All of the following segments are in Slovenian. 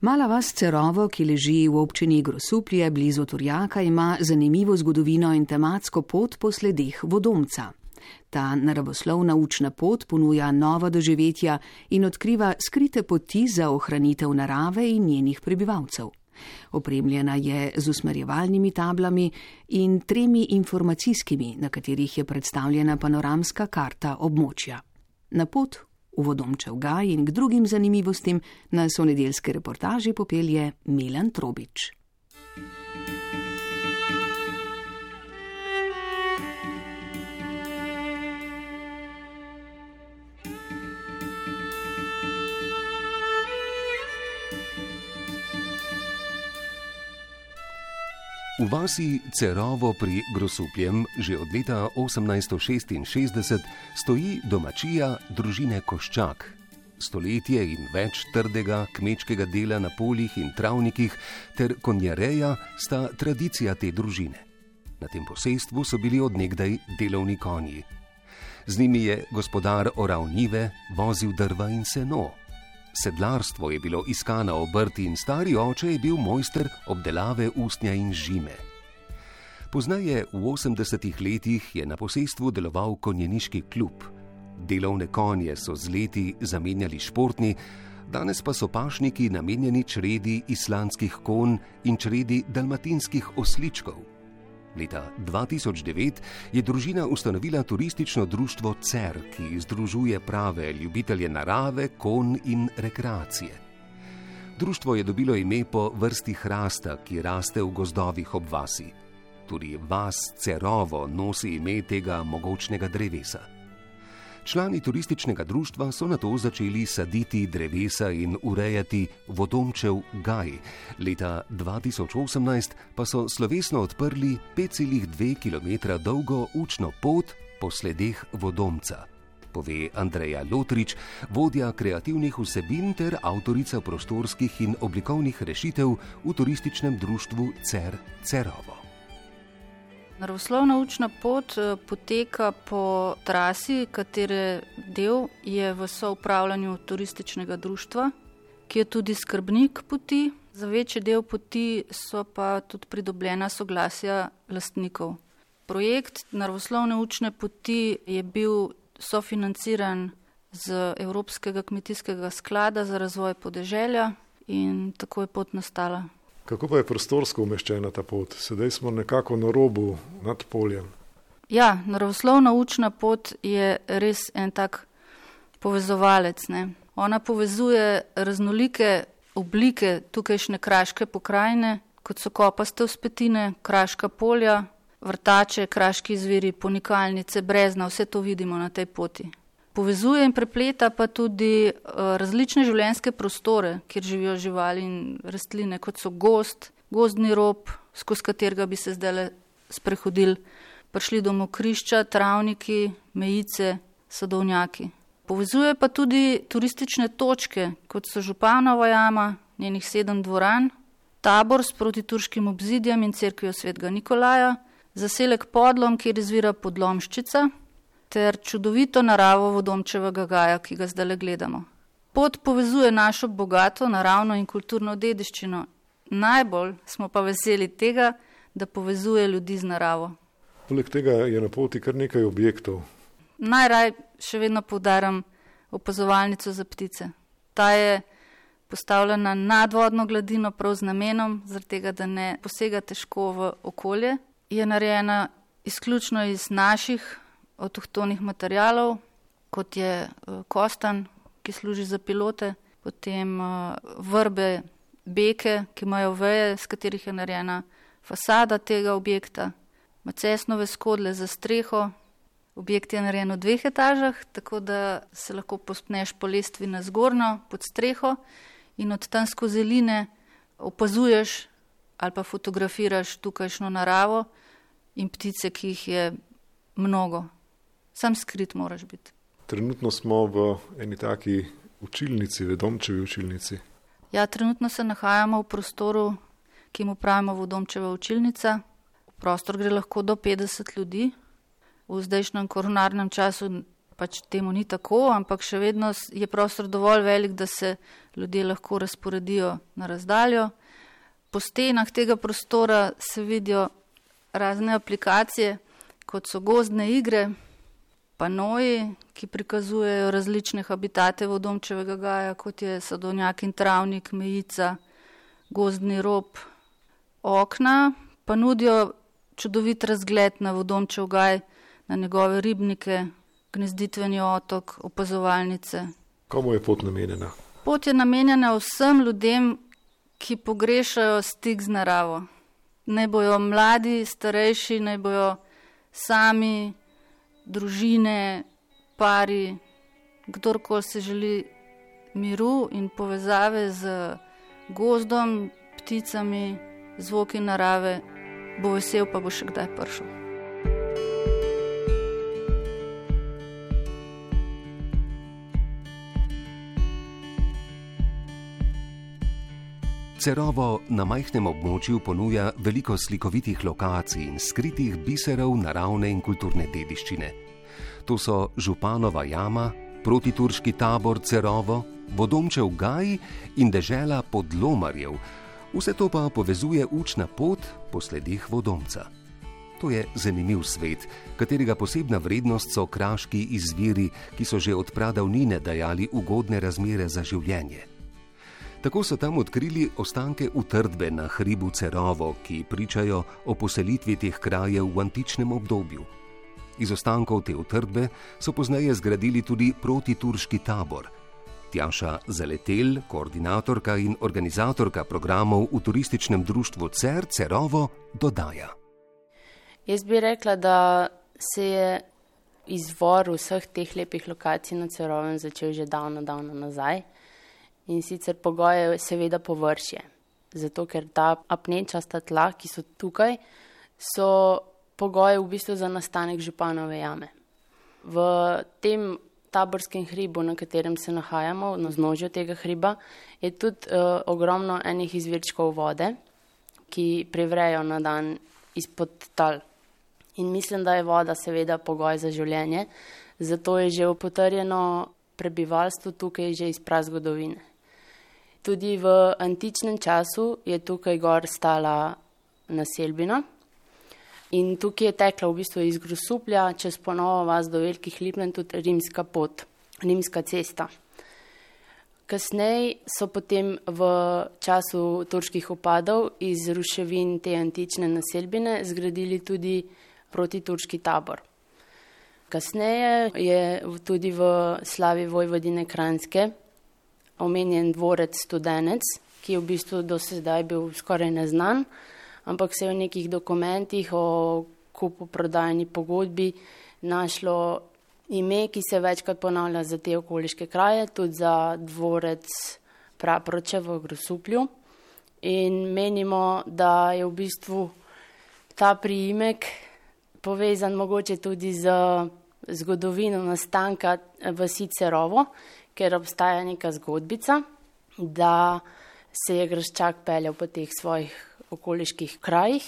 Mala vas Cerovo, ki leži v občini Grosuplje blizu Turjaka, ima zanimivo zgodovino in tematsko pot po sledeh vodomca. Ta naravoslovna učna pot ponuja nova doživetja in odkriva skrite poti za ohranitev narave in njenih prebivalcev. Opremljena je z usmerjevalnimi tablami in tremi informacijskimi, na katerih je predstavljena panoramska karta območja. Na pot v vodomčev gaj in k drugim zanimivostim nas v nedeljske reportaži popelje Milan Trobič. V vasi Cerovo pri Grosupljem že od leta 1866 stoji domačija družine Koščak. Stoletje in več trdega kmečkega dela na poljih in travnikih ter konjareja sta tradicija te družine. Na tem posestvu so bili odnegdaj delovni konji. Z njimi je gospodar oral nive, vozil drva in seno, Sedlarstvo je bilo iskana obrt in stari oče je bil mojster obdelave ustnja in žime. Poznaje v 80-ih letih je na posestvu deloval konjeniški klub. Delovne konje so z leti zamenjali športni, danes pa so pašniki namenjeni čredi islandskih kon in čredi dalmatinskih osličkov. Leta 2009 je družina ustanovila turistično društvo CER, ki združuje prave ljubitelje narave, kon in rekreacije. Društvo je dobilo ime po vrsti hrasta, ki raste v gozdovih ob vasi. Tudi vas Cerovo nosi ime tega mogočnega drevesa. Člani turističnega društva so na to začeli saditi drevesa in urejati vodomčev gaj. Leta 2018 pa so slovesno odprli 5,2 km dolgo učno pot po sledeh vodomca. Pove Andreja Lotrič, vodja kreativnih vsebin ter avtorica prostorskih in oblikovnih rešitev v turističnem društvu CER Cerovo. Naravoslovna učna pot eh, poteka po trasi, katere del je v soupravljanju turističnega društva, ki je tudi skrbnik poti. Za večji del poti so pa tudi pridobljena soglasja lastnikov. Projekt naravoslovne učne poti je bil sofinanciran z Evropskega kmetijskega sklada za razvoj podeželja in tako je pot nastala. Kako pa je prostorsko umeščena ta pot? Sedaj smo nekako na robu nad poljem. Ja, naravoslovna učna pot je res en tak povezovalec. Ne? Ona povezuje raznolike oblike tukajšnje kraške pokrajine, kot so kopaste uspetine, kraška polja, vrtače, kraški zveri, ponikalnice, brezna, vse to vidimo na tej poti. Povezuje in prepleta pa tudi uh, različne življenjske prostore, kjer živijo živali in rastline, kot so gost, gozdni rob, skozi katerega bi se zdaj sprehodili, prišli do mokrišča, travniki, mejice, sadovnjaki. Povezuje pa tudi turistične točke, kot so Županova jama, njenih sedem dvoran, tabor s protiturškim obzidjem in crkvijo svetega Nikolaja, zaselek podlom, kjer izvira podlomščica ter čudovito naravo vodomčevega gaja, ki ga zdaj le gledamo. Pot povezuje našo bogato naravno in kulturno dediščino. Najbolj smo pa veseli tega, da povezuje ljudi z naravo. Poleg tega je na poti kar nekaj objektov. Najraj še vedno poudaram opazovalnico za ptice. Ta je postavljena nad vodno gladino prav z namenom, tega, da ne posega težko v okolje. Je narejena izključno iz naših avtohtonih materijalov, kot je eh, kostan, ki služi za pilote, potem eh, vrbe, beke, ki imajo veje, z katerih je narejena fasada tega objekta, macesnove skodle za streho. Objekt je narejen v dveh etažah, tako da se lahko pospneš po lestvi na zgornjo, pod streho in od tam skozi line opazuješ ali pa fotografiraš tukajšno naravo in ptice, ki jih je mnogo sam skrit moraš biti. Trenutno smo v eni taki učilnici, vedomčevi učilnici. Ja, trenutno se nahajamo v prostoru, ki mu pravimo vodomčeva učilnica. V prostor gre lahko do 50 ljudi. V zdajšnjem koronarnem času pač temu ni tako, ampak še vedno je prostor dovolj velik, da se ljudje lahko razporedijo na razdaljo. Po stenah tega prostora se vidijo razne aplikacije, kot so gozdne igre, panoji, ki prikazujejo različne habitate vodomčevega gaja, kot je sadovnjak in travnik, mejica, gozdni rob, okna, pa nudijo čudovit razgled na vodomčev gaj, na njegove ribnike, gnezditveni otok, opazovalnice. Komu je pot namenjena? Pot je namenjena vsem ljudem, ki pogrešajo stik z naravo. Naj bojo mladi, starejši, naj bojo sami, družine, pari, kdorkoli se želi miru in povezave z gozdom, pticami, zvoki narave, bo vesel, pa bo še kdaj prišel. Cerovo na majhnem območju ponuja veliko slikovitih lokacij in skritih biserov naravne in kulturne dediščine. To so Županova jama, protiturški tabor Cerovo, Vodomčev gaj in dežela Podlomarjev. Vse to pa povezuje učna pot po sledih Vodomca. To je zanimiv svet, katerega posebna vrednost so kraški izviri, ki so že od pradavnine dajali ugodne razmere za življenje. Tako so tam odkrili ostanke utrdbe na hribu Cerovo, ki pričajo o poselitvi teh krajev v antičnem obdobju. Iz ostankov te utrdbe so pozneje zgradili tudi protiturški tabor. Tjaša Zaletel, koordinatorka in organizatorka programov v turističnem društvu CER Cerovo, dodaja. Jaz bi rekla, da se je izvor vseh teh lepih lokacij na Cerovem začel že davno, davno nazaj in sicer pogoje je seveda površje. Zato, ker ta apnečasta tla, ki so tukaj, so pogoje v bistvu za nastanek županove jame. V tem taborskem hribu, na katerem se nahajamo, na znožju tega hriba, je tudi uh, ogromno enih izvirčkov vode, ki prevrejo na dan izpod tal. In mislim, da je voda seveda pogoj za življenje, zato je že upotrjeno prebivalstvo tukaj že iz prazgodovine. Tudi v antičnem času je tukaj gor stala naselbina in tukaj je tekla v bistvu iz Grosuplja čez ponovo vas do Velikih Lipen tudi rimska pot, rimska cesta. Kasneje so potem v času turških upadov iz ruševin te antične naselbine zgradili tudi protiturški tabor. Kasneje je tudi v slavi Vojvodine Kranske omenjen dvorec Studenec, ki je v bistvu do sedaj bil skoraj neznan, ampak se je v nekih dokumentih o kupu prodajni pogodbi našlo ime, ki se večkrat ponavlja za te okoliške kraje, tudi za dvorec Praproče v Grosuplju. In menimo, da je v bistvu ta priimek povezan mogoče tudi z zgodovino nastanka v Sicerovo, ker obstaja neka zgodbica, da se je Graščak peljal po teh svojih okoliških krajih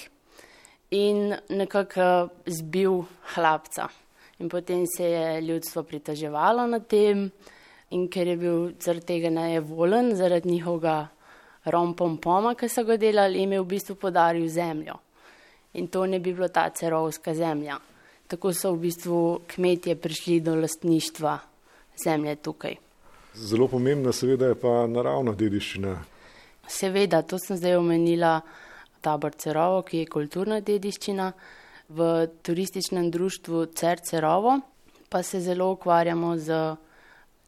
in nekako zbil hlapca. In potem se je ljudstvo pritaževalo na tem, in ker je bil zaradi tega nejevolen, zaradi njihovega rompom poma, ki so ga delali, jim je v bistvu podaril zemljo. In to ne bi bilo ta cerovska zemlja. Tako so v bistvu kmetje prišli do lastništva zemlje tukaj. Zelo pomembna seveda je pa naravna dediščina. Seveda, to sem zdaj omenila tabor Cerovo, ki je kulturna dediščina. V turističnem društvu CER Cerovo pa se zelo ukvarjamo z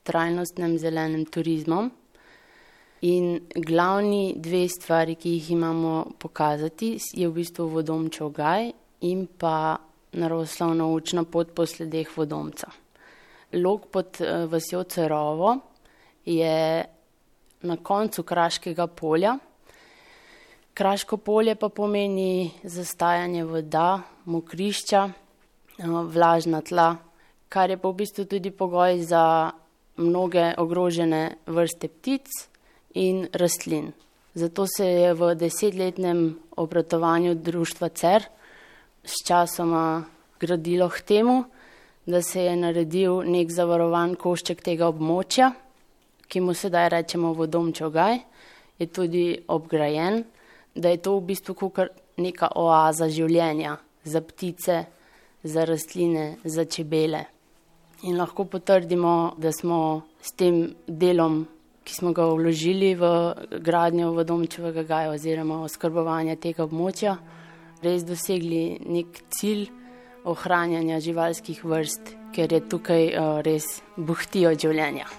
trajnostnim zelenim turizmom. In glavni dve stvari, ki jih imamo pokazati, je v bistvu vodomčev gaj in pa naravoslovna učna pot po sledeh vodomca. Lok pod uh, vasjo Cerovo je na koncu Kraškega polja. Kraško polje pa pomeni zastajanje voda, mokrišča, eh, vlažna tla, kar je pa v bistvu tudi pogoj za mnoge ogrožene vrste ptic in rastlin. Zato se je v desetletnem obratovanju društva CER s časoma gradilo k temu, da se je naredil nek zavarovan košček tega območja, ki mu sedaj rečemo vodomčev gaj, je tudi obgrajen, da je to v bistvu kukar neka oaza življenja za ptice, za rastline, za čebele. In lahko potrdimo, da smo s tem delom, ki smo ga vložili v gradnjo vodomčevega gaja oziroma oskrbovanja tega območja, res dosegli nek cilj ohranjanja živalskih vrst, ker je tukaj uh, res buhti od življenja.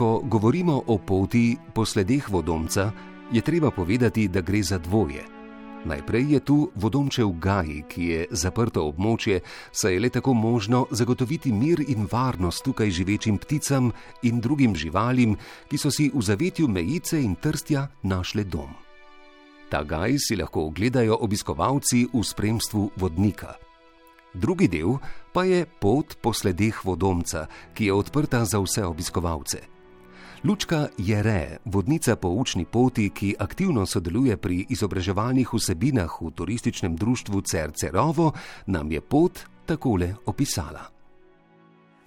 Ko govorimo o poti po sledeh vodomca, je treba povedati, da gre za dvoje. Najprej je tu vodomčev Gaji, ki je zaprto območje, saj je le tako možno zagotoviti mir in varnost tukaj živečim pticam in drugim živalim, ki so si v zavetju mejice in trstja našle dom. Ta gaj si lahko ogledajo obiskovalci v spremstvu vodnika. Drugi del pa je pot po sledeh vodomca, ki je odprta za vse obiskovalce. Lučka Jere, vodnica po učni poti, ki aktivno sodeluje pri izobraževalnih vsebinah v turističnem društvu Cercerovo, nam je pot takole opisala.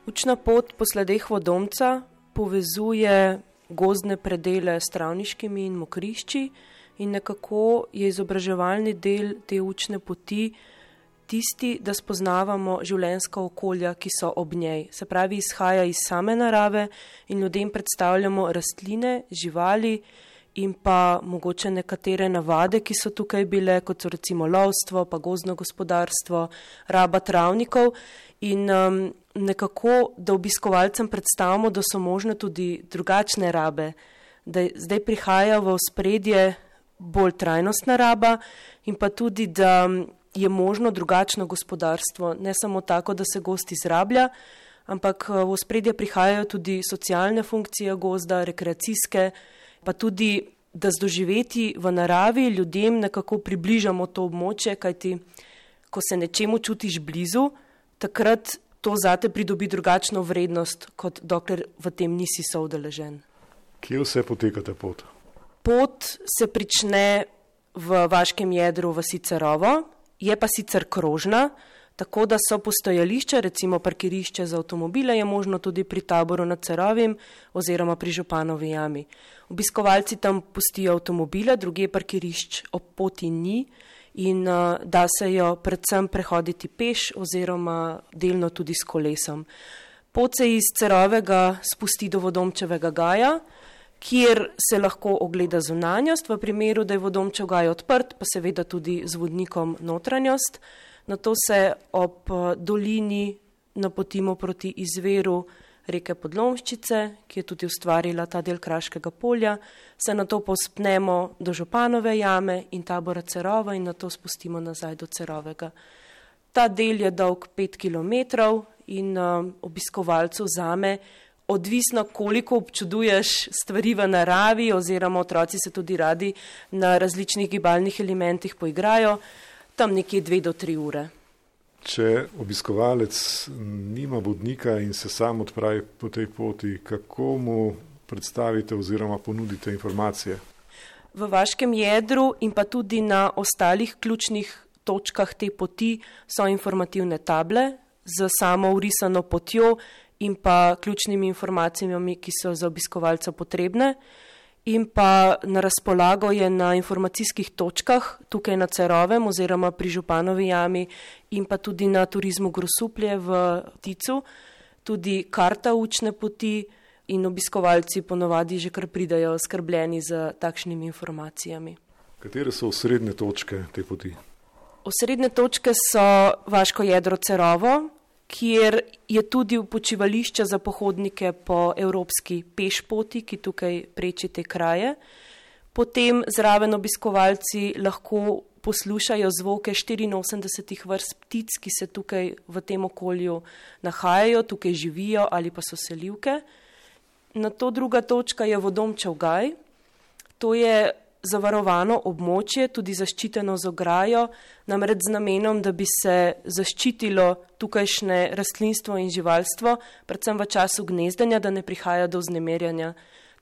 Učna pot po sledeh vodomca povezuje gozdne predele s travniškimi in mokrišči in nekako je izobraževalni del te učne poti tisti, da spoznavamo življenjska okolja, ki so ob njej. Se pravi, izhaja iz same narave in ljudem predstavljamo rastline, živali in pa mogoče nekatere navade, ki so tukaj bile, kot so recimo lovstvo, pa gozdno gospodarstvo, raba travnikov in um, nekako, da obiskovalcem predstavimo, da so možne tudi drugačne rabe, da zdaj prihaja v spredje bolj trajnostna raba in pa tudi, da je možno drugačno gospodarstvo, ne samo tako, da se gost izrablja, ampak eh, v spredje prihajajo tudi socialne funkcije gozda, rekreacijske, pa tudi, da z doživeti v naravi ljudem nekako približamo to območje, kajti ko se nečemu čutiš blizu, takrat to zate pridobi drugačno vrednost, kot dokler v tem nisi soudeležen. Kje vse poteka ta pot? Pot se prične v vaškem jedru v Sicerovo, je pa sicer krožna, tako da so postojališče, recimo parkirišče za avtomobile, je možno tudi pri taboru nad Cerovim oziroma pri Županovi jami. Obiskovalci tam pustijo avtomobile, druge parkirišč ob poti ni in uh, da se jo predvsem prehoditi peš oziroma delno tudi s kolesom. Pot se iz Cerovega spusti do Vodomčevega gaja, kjer se lahko ogleda zunanjost, v primeru, da je vodomčev gaj odprt, pa seveda tudi z vodnikom notranjost. Na to se ob dolini napotimo proti izveru reke Podlomščice, ki je tudi ustvarila ta del Kraškega polja, se na to pospnemo do Županove jame in tabora Cerova in na to spustimo nazaj do Cerovega. Ta del je dolg pet km in uh, obiskovalcu zame odvisno, koliko občuduješ stvari v naravi, oziroma otroci se tudi radi na različnih gibalnih elementih poigrajo, tam nekje dve do tri ure. Če obiskovalec nima vodnika in se sam odpravi po tej poti, kako mu predstavite oziroma ponudite informacije? V vaškem jedru in pa tudi na ostalih ključnih točkah te poti so informativne table z samo urisano potjo, in pa ključnimi informacijami, ki so za obiskovalca potrebne. In pa na razpolago je na informacijskih točkah, tukaj na Cerovem oziroma pri Županovi jami in pa tudi na turizmu Grosuplje v Ticu, tudi karta učne poti in obiskovalci ponovadi že kar pridajo skrbljeni z takšnimi informacijami. Katere so osrednje točke te poti? Osrednje točke so Vaško jedro Cerovo, kjer je tudi počivališče za pohodnike po evropski pešpoti, ki tukaj preči te kraje. Potem zraven obiskovalci lahko poslušajo zvoke 84 vrst ptic, ki se tukaj v tem okolju nahajajo, tukaj živijo ali pa so selivke. Na to druga točka je vodomčev gaj. To je zavarovano območje, tudi zaščiteno z ograjo, namreč z namenom, da bi se zaščitilo tukajšnje rastlinstvo in živalstvo, predvsem v času gnezdenja, da ne prihaja do znemerjanja.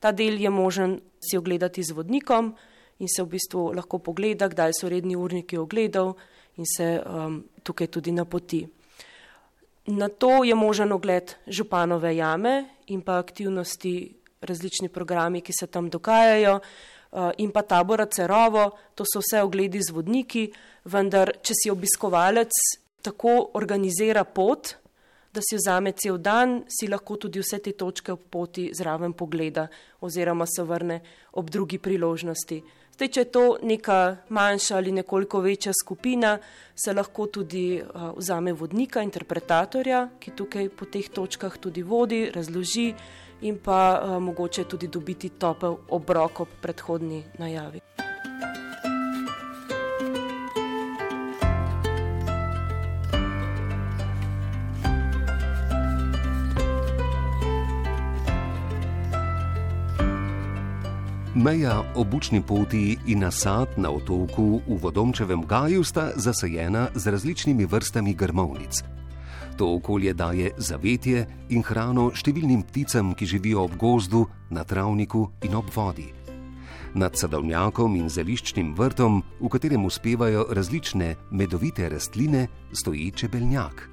Ta del je možen si ogledati z vodnikom in se v bistvu lahko pogleda, kdaj so redni urniki ogledov in se um, tukaj tudi napoti. Na to je možen ogled županove jame in pa aktivnosti, različni programi, ki se tam dogajajo, in pa tabora Cerovo, to so vse ogledi z vodniki, vendar če si obiskovalec tako organizira pot, da si vzame cel dan, si lahko tudi vse te točke ob poti zraven pogleda oziroma se vrne ob drugi priložnosti. Zdaj, če je to neka manjša ali nekoliko večja skupina, se lahko tudi uh, vzame vodnika, interpretatorja, ki tukaj po teh točkah tudi vodi, razloži in pa uh, mogoče tudi dobiti topel obrok ob predhodni najavi. Meja obučni poti in nasad na otoku v Vodomčevem gaju sta zasajena z različnimi vrstami grmovnic. To okolje daje zavetje in hrano številnim pticam, ki živijo ob gozdu, na travniku in ob vodi. Nad sadovnjakom in zeliščnim vrtom, v katerem uspevajo različne medovite rastline, stoji čebeljak.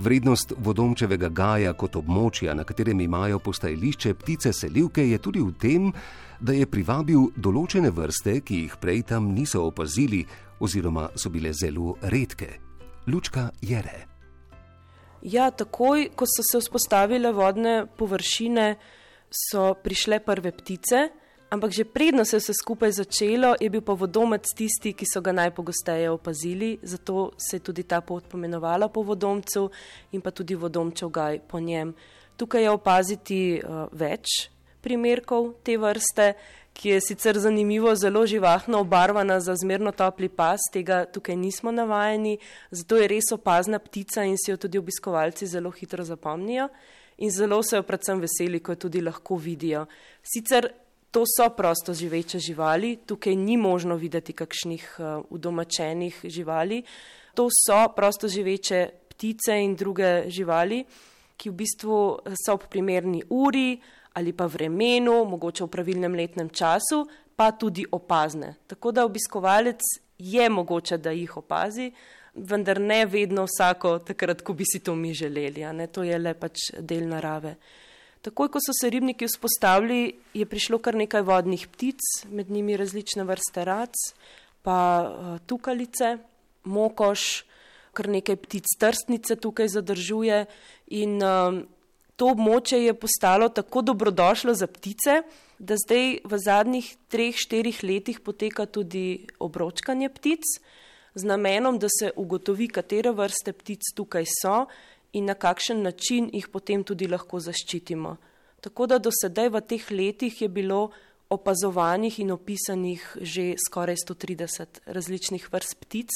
Vrednost vodomčevega gaja kot območja, na katerem imajo postajališče ptice selivke, je tudi v tem, da je privabil določene vrste, ki jih prej tam niso opazili, oziroma so bile zelo redke. Lučka jere. Ja, takoj, ko so se vzpostavile vodne površine, so prišle prve ptice, ampak že predno se je vse skupaj začelo, je bil pa vodomec tisti, ki so ga najpogosteje opazili, zato se je tudi ta pot pomenovala po vodomcu in pa tudi vodomčev gaj po njem. Tukaj je opaziti uh, več primerkov te vrste, ki je sicer zanimivo, zelo živahno obarvana za zmerno topli pas, tega tukaj nismo navajeni, zato je res opazna ptica in si jo tudi obiskovalci zelo hitro zapomnijo in zelo se jo predvsem veseli, ko jo tudi lahko vidijo. Sicer to so prosto živeče živali, tukaj ni možno videti kakšnih uh, udomačenih živali, to so prosto živeče ptice in druge živali, ki v bistvu so ob primerni uri, ali pa vremenu, mogoče v pravilnem letnem času, pa tudi opazne. Tako da obiskovalec je mogoče, da jih opazi, vendar ne vedno vsako takrat, ko bi si to mi želeli. To je le pač del narave. Takoj, ko so se ribniki vzpostavili, je prišlo kar nekaj vodnih ptic, med njimi različne vrste rac, pa uh, tukalice, mokoš, kar nekaj ptic trstnice tukaj zadržuje in uh, to območje je postalo tako dobrodošlo za ptice, da zdaj v zadnjih treh, štirih letih poteka tudi obročkanje ptic z namenom, da se ugotovi, katere vrste ptic tukaj so in na kakšen način jih potem tudi lahko zaščitimo. Tako da do sedaj v teh letih je bilo opazovanih in opisanih že skoraj 130 različnih vrst ptic,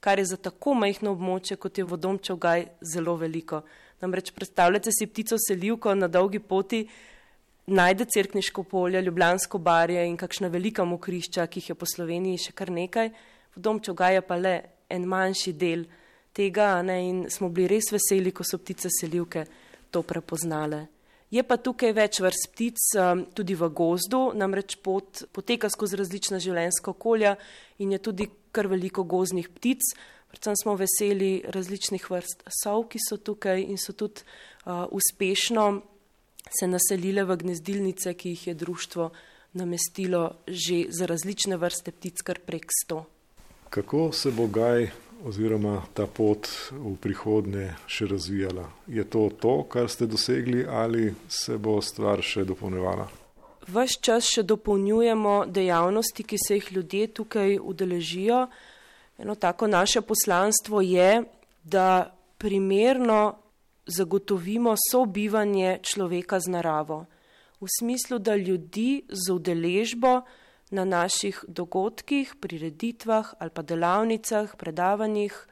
kar je za tako majhno območje, kot je vodomčev gaj, zelo veliko. Namreč predstavljate si ptico selivko na dolgi poti, najde crkniško polje, ljubljansko barje in kakšna velika mokrišča, ki jih je po Sloveniji še kar nekaj, v dom čogaja pa le en manjši del tega ne, in smo bili res veseli, ko so ptice selivke to prepoznale. Je pa tukaj več vrst ptic um, tudi v gozdu, namreč pot poteka skozi različna življenjska okolja in je tudi kar veliko gozdnih ptic, Predvsem smo veseli različnih vrst sov, ki so tukaj in so tudi uh, uspešno se naselile v gnezdilnice, ki jih je društvo namestilo že za različne vrste ptic, kar prek sto. Kako se bo gaj oziroma ta pot v prihodnje še razvijala? Je to to, kar ste dosegli ali se bo stvar še dopolnjevala? Ves čas še dopolnjujemo dejavnosti, ki se jih ljudje tukaj udeležijo. Eno tako naše poslanstvo je, da primerno zagotovimo sobivanje človeka z naravo. V smislu, da ljudi z udeležbo na naših dogodkih, prireditvah ali pa delavnicah, predavanjih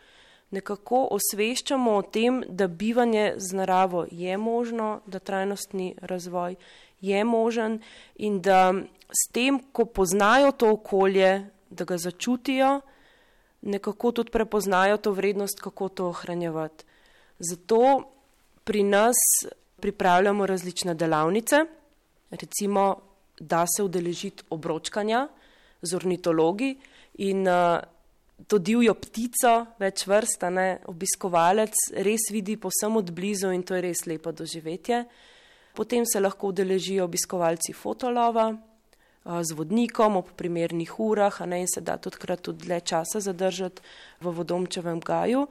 nekako osveščamo o tem, da bivanje z naravo je možno, da trajnostni razvoj je možen in da s tem, ko poznajo to okolje, da ga začutijo, nekako tudi prepoznajo to vrednost, kako to ohranjevati. Zato pri nas pripravljamo različne delavnice, recimo da se udeležiti obročkanja z ornitologi in uh, to divjo ptico, več vrsta, ne, obiskovalec res vidi posem od blizu in to je res lepo doživetje. Potem se lahko udeležijo obiskovalci fotolova z vodnikom ob primernih urah, a ne in se da tudi krat tudi dlje časa zadržati v vodomčevem gaju.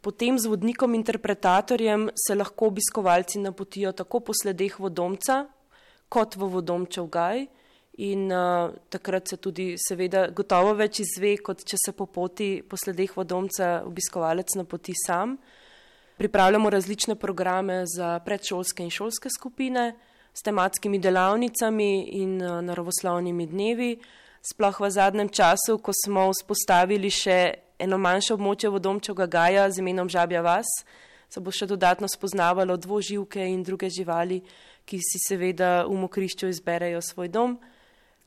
Potem z vodnikom interpretatorjem se lahko obiskovalci napotijo tako po sledeh vodomca, kot v vodomčev gaj. In uh, takrat se tudi, seveda, gotovo več izve, kot če se po poti, po sledeh vodomca, obiskovalec napoti sam. Pripravljamo različne programe za predšolske in šolske skupine s tematskimi delavnicami in uh, naravoslovnimi dnevi. Sploh v zadnjem času, ko smo vzpostavili še eno manjše območje vodomčega gaja z imenom Žabja vas, se bo še dodatno spoznavalo dvoživke in druge živali, ki si seveda v mokrišču izberejo svoj dom.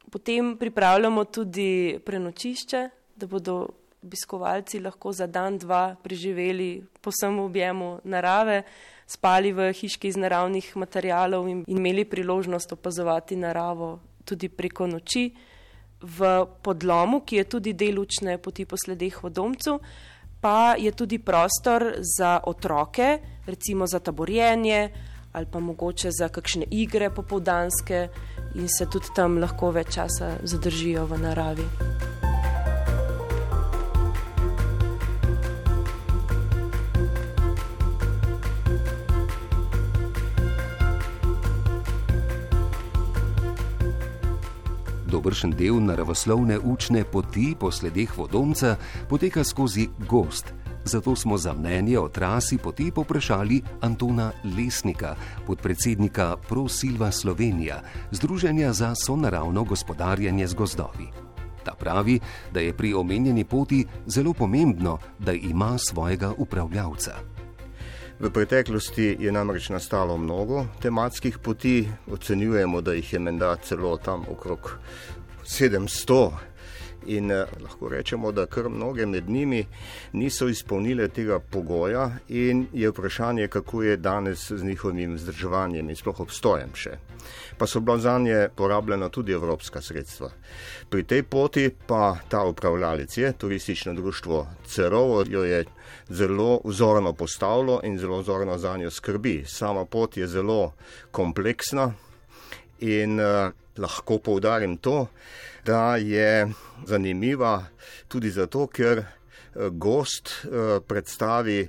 Potem pripravljamo tudi prenočišče, da bodo obiskovalci lahko za dan, dva preživeli posem v objemu narave, spali v hiški iz naravnih materijalov in imeli priložnost opazovati naravo tudi preko noči v podlomu, ki je tudi del učne poti po sledeh v domcu, pa je tudi prostor za otroke, recimo za taborjenje ali pa mogoče za kakšne igre popovdanske in se tudi tam lahko več časa zadržijo v naravi. Dobršen del naravoslovne učne poti po sledeh vodomca poteka skozi gost. Zato smo za mnenje o trasi poti poprašali Antona Lesnika, podpredsednika ProSilva Slovenija, Združenja za sonaravno gospodarjanje z gozdovi. Ta pravi, da je pri omenjeni poti zelo pomembno, da ima svojega upravljavca. V preteklosti je namreč nastalo mnogo tematskih poti, ocenjujemo, da jih je menda celo tam okrog 700. In eh, lahko rečemo, da kar mnoge med njimi niso izpolnile tega pogoja, in je vprašanje, kako je danes z njihovim vzdrževanjem in sploh obstojem še. Pa so bila za nje porabljena tudi evropska sredstva. Pri tej poti pa ta upravljalec je, turistično društvo Cerovo, jo je zelo vzorno postavilo in zelo vzorno za njo skrbi. Sama pot je zelo kompleksna in uh, lahko poudarim to, da je zanimiva tudi zato, ker eh, gost eh, predstavi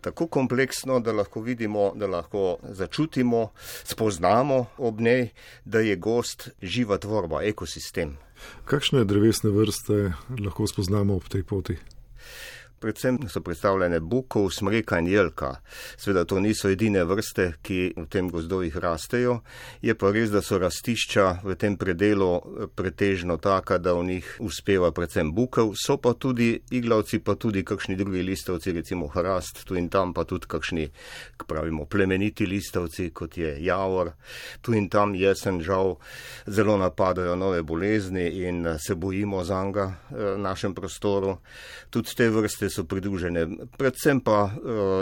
tako kompleksno, da lahko vidimo, da lahko začutimo, spoznamo ob njej, da je gost živa tvorba, ekosistem. Kakšne drevesne vrste lahko spoznamo ob tej poti? Predvsem so predstavljene bukov, smreka in jelka. Sveda to niso edine vrste, ki v tem gozdovih rastejo. Je pa res, da so rastišča v tem predelu eh, pretežno taka, da v njih uspeva predvsem bukov. So pa tudi iglavci, pa tudi kakšni drugi listovci, recimo hrast, tu in tam pa tudi kakšni, pravimo, plemeniti listovci, kot je javor. Tu in tam jesen žal zelo napadajo nove bolezni in eh, se bojimo za njega eh, v našem prostoru. Tudi te vrste so pridružene, predvsem pa uh,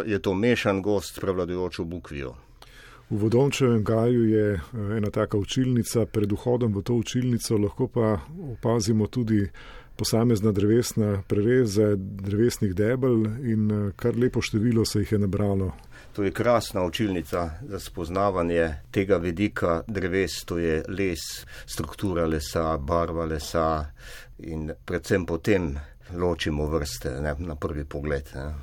je to mešan gost s prevladujočo bukvijo. V Vodomčevem gaju je eh, ena taka učilnica, pred vhodom v to učilnico lahko pa opazimo tudi posamezna drevesna prereze, drevesnih debel in eh, kar lepo število se jih je nabralo. To je krasna učilnica za spoznavanje tega vidika dreves, to je les, struktura lesa, barva lesa in predvsem potem ločimo vrste ne, na prvi pogled. Ne.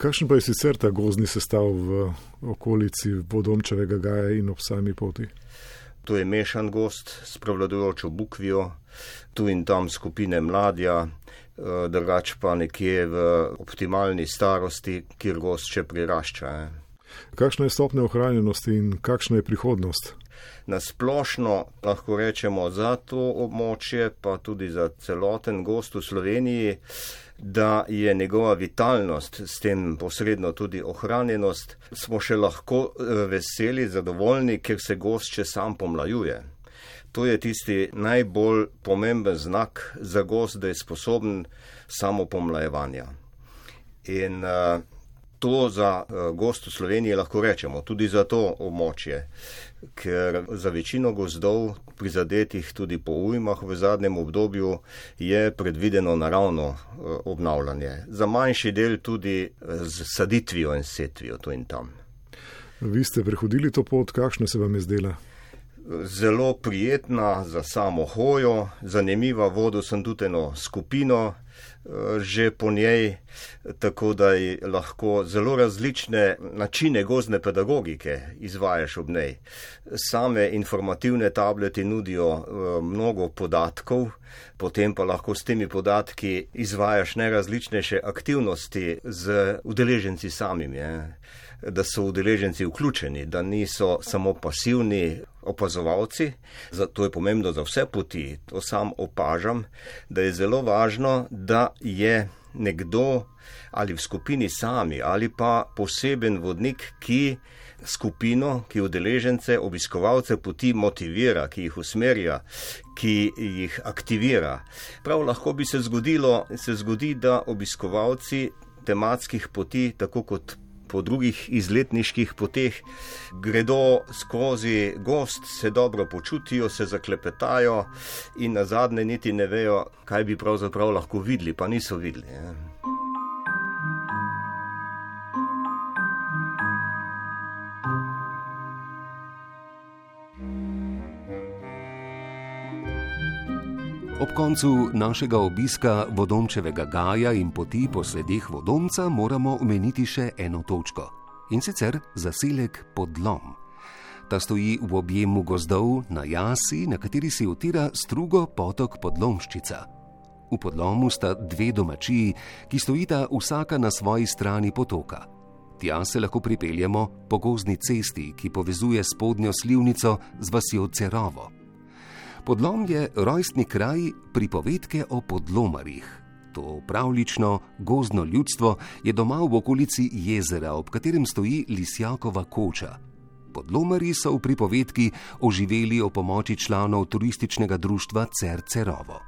Kakšen pa je sicer ta gozni sestav v okolici vodomčevega gaja in ob sami poti? To je mešan gost s prevladujočo bukvijo, tu in tam skupine mladja, eh, drugač pa nekje v optimalni starosti, kjer gost še prirašča. Ne. Kakšna je stopnja ohranjenosti in kakšna je prihodnost? Na splošno lahko rečemo za to območje, pa tudi za celoten gost v Sloveniji, da je njegova vitalnost, s tem posredno tudi ohranjenost, smo še lahko eh, veseli, zadovoljni, ker se gost še sam pomlajuje. To je tisti najbolj pomemben znak za gost, da je sposoben samo pomlajevanja. In uh, To za uh, gost v Sloveniji lahko rečemo, tudi za to območje, ker za večino gozdov, prizadetih tudi po ujmah v zadnjem obdobju, je predvideno naravno uh, obnavljanje. Za manjši del tudi z saditvijo in setvijo tu in tam. Vi ste prehodili to pot, kakšna se vam je zdela? Zelo prijetna za samo hojo, zanimiva vodo sem tudi eno skupino že po njej, tako da lahko zelo različne načine gozne pedagogike izvajaš ob njej. Same informativne tableti nudijo eh, mnogo podatkov, potem pa lahko s temi podatki izvajaš najrazličnejše aktivnosti z udeleženci samimi. Je da so udeleženci vključeni, da niso samo pasivni opazovalci. Zato je pomembno za vse poti, to sam opažam, da je zelo važno, da je nekdo ali v skupini sami ali pa poseben vodnik, ki skupino, ki udeležence, obiskovalce poti motivira, ki jih usmerja, ki jih aktivira. Prav lahko bi se zgodilo, se zgodi, da obiskovalci tematskih poti, tako kot po drugih izletniških poteh, gredo skozi gost, se dobro počutijo, se zaklepetajo in na zadnje niti ne vejo, kaj bi pravzaprav lahko videli, pa niso videli. Je. Ob koncu našega obiska vodomčevega gaja in poti po sledih vodomca moramo omeniti še eno točko in sicer zaselek Podlom. Ta stoji v objemu gozdov na jasi, na kateri se utira strugo potok Podlomščica. V Podlomu sta dve domačiji, ki stojita vsaka na svoji strani potoka. Tja se lahko pripeljemo po gozdni cesti, ki povezuje spodnjo slivnico z vasjo Cerovo. Podlom je rojstni kraj pripovedke o podlomarjih. To pravlično gozdno ljudstvo je doma v okolici jezera, ob katerem stoji Lisjakova koča. Podlomarji so v pripovedki oživeli o pomoči članov turističnega društva Cercerovo.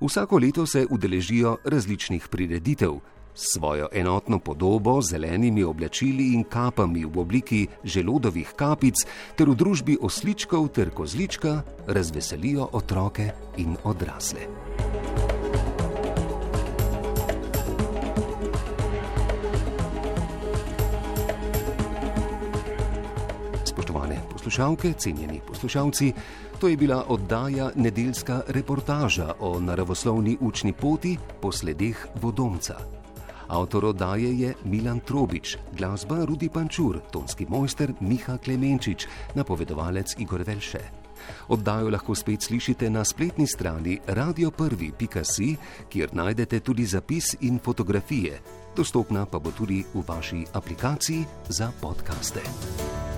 Vsako leto se udeležijo različnih prireditev, svojo enotno podobo z zelenimi oblačili in kapami v obliki želodovih kapic ter v družbi osličkov ter kozlička razveselijo otroke in odrasle. Spoštovane poslušalke, cenjeni poslušalci, to je bila oddaja nedeljska reportaža o naravoslovni učni poti po sledeh vodomca. Avtor oddaje je Milan Trobič, glasba Rudi Pančur, tonski mojster Miha Klemenčič, napovedovalec Igor Velše. Oddajo lahko spet slišite na spletni strani radio1.si, kjer najdete tudi zapis in fotografije. Dostopna pa bo tudi v vaši aplikaciji za podkaste.